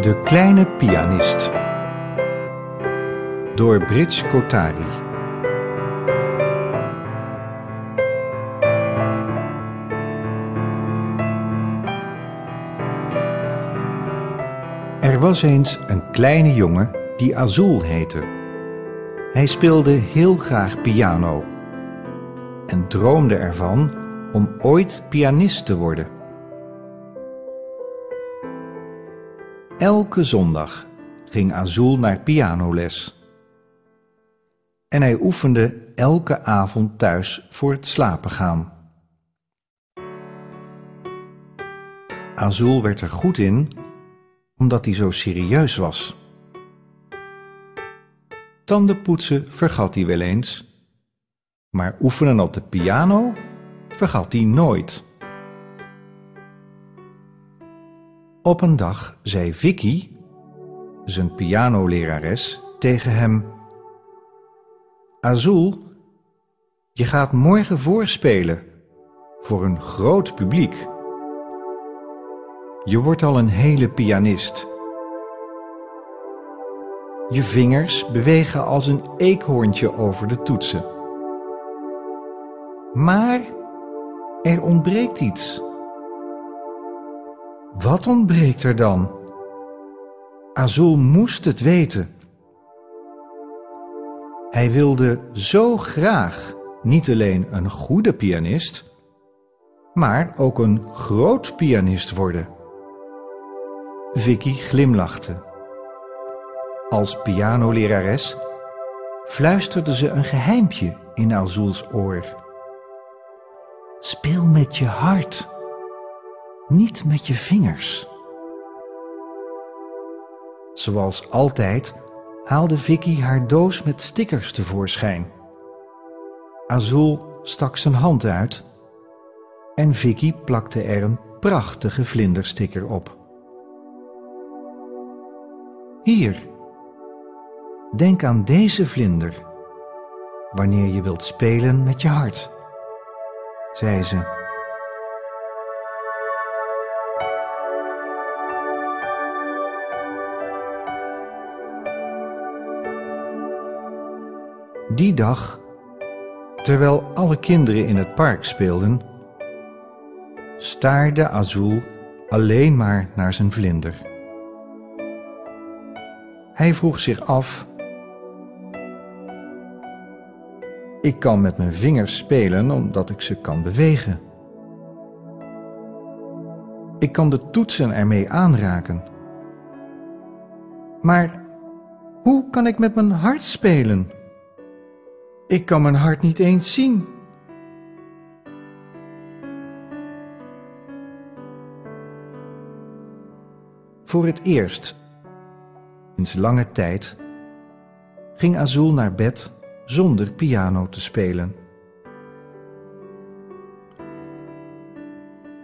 De kleine pianist. Door Brits Kotari. Er was eens een kleine jongen die Azul heette. Hij speelde heel graag piano en droomde ervan om ooit pianist te worden. Elke zondag ging Azul naar pianoles. En hij oefende elke avond thuis voor het slapen gaan. Azul werd er goed in omdat hij zo serieus was. Tandenpoetsen vergat hij wel eens, maar oefenen op de piano vergat hij nooit. Op een dag zei Vicky, zijn pianolerares, tegen hem: Azul, je gaat morgen voorspelen voor een groot publiek. Je wordt al een hele pianist. Je vingers bewegen als een eekhoorntje over de toetsen. Maar er ontbreekt iets. Wat ontbreekt er dan? Azul moest het weten. Hij wilde zo graag niet alleen een goede pianist, maar ook een groot pianist worden. Vicky glimlachte. Als pianolerares fluisterde ze een geheimpje in Azuls oor. Speel met je hart, niet met je vingers. Zoals altijd haalde Vicky haar doos met stickers tevoorschijn. Azul stak zijn hand uit en Vicky plakte er een prachtige vlindersticker op. Hier, denk aan deze vlinder wanneer je wilt spelen met je hart, zei ze. Die dag, terwijl alle kinderen in het park speelden, staarde Azul alleen maar naar zijn vlinder. Hij vroeg zich af: Ik kan met mijn vingers spelen omdat ik ze kan bewegen. Ik kan de toetsen ermee aanraken. Maar hoe kan ik met mijn hart spelen? Ik kan mijn hart niet eens zien. Voor het eerst, sinds lange tijd, ging Azul naar bed zonder piano te spelen.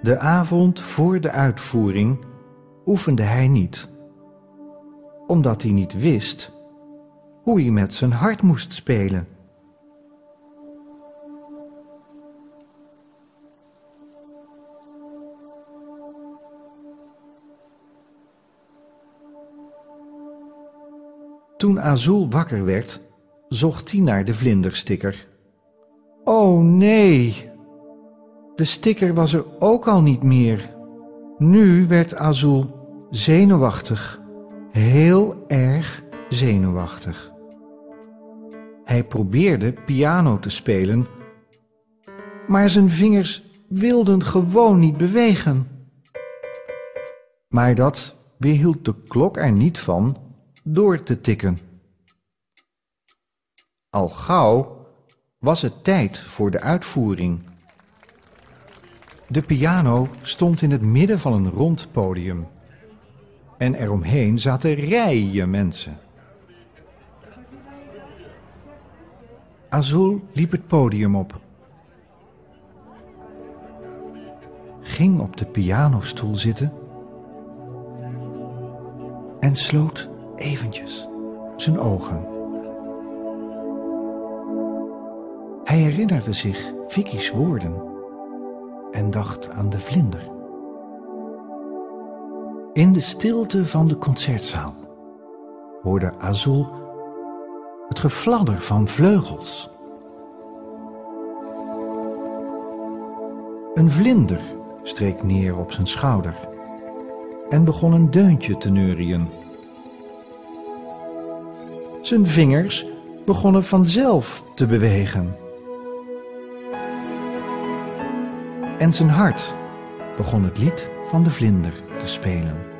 De avond voor de uitvoering oefende hij niet, omdat hij niet wist hoe hij met zijn hart moest spelen. Toen Azul wakker werd, zocht hij naar de vlindersticker. Oh nee! De sticker was er ook al niet meer. Nu werd Azul zenuwachtig, heel erg zenuwachtig. Hij probeerde piano te spelen, maar zijn vingers wilden gewoon niet bewegen. Maar dat weerhield de klok er niet van door te tikken. Al gauw was het tijd voor de uitvoering. De piano stond in het midden van een rond podium. En eromheen zaten rijen mensen. Azul liep het podium op. Ging op de pianostoel zitten en sloot eventjes zijn ogen. Hij herinnerde zich Vicky's woorden en dacht aan de vlinder. In de stilte van de concertzaal hoorde Azul het gefladder van vleugels. Een vlinder streek neer op zijn schouder en begon een deuntje te neurien. Zijn vingers begonnen vanzelf te bewegen. En zijn hart begon het lied van de vlinder te spelen.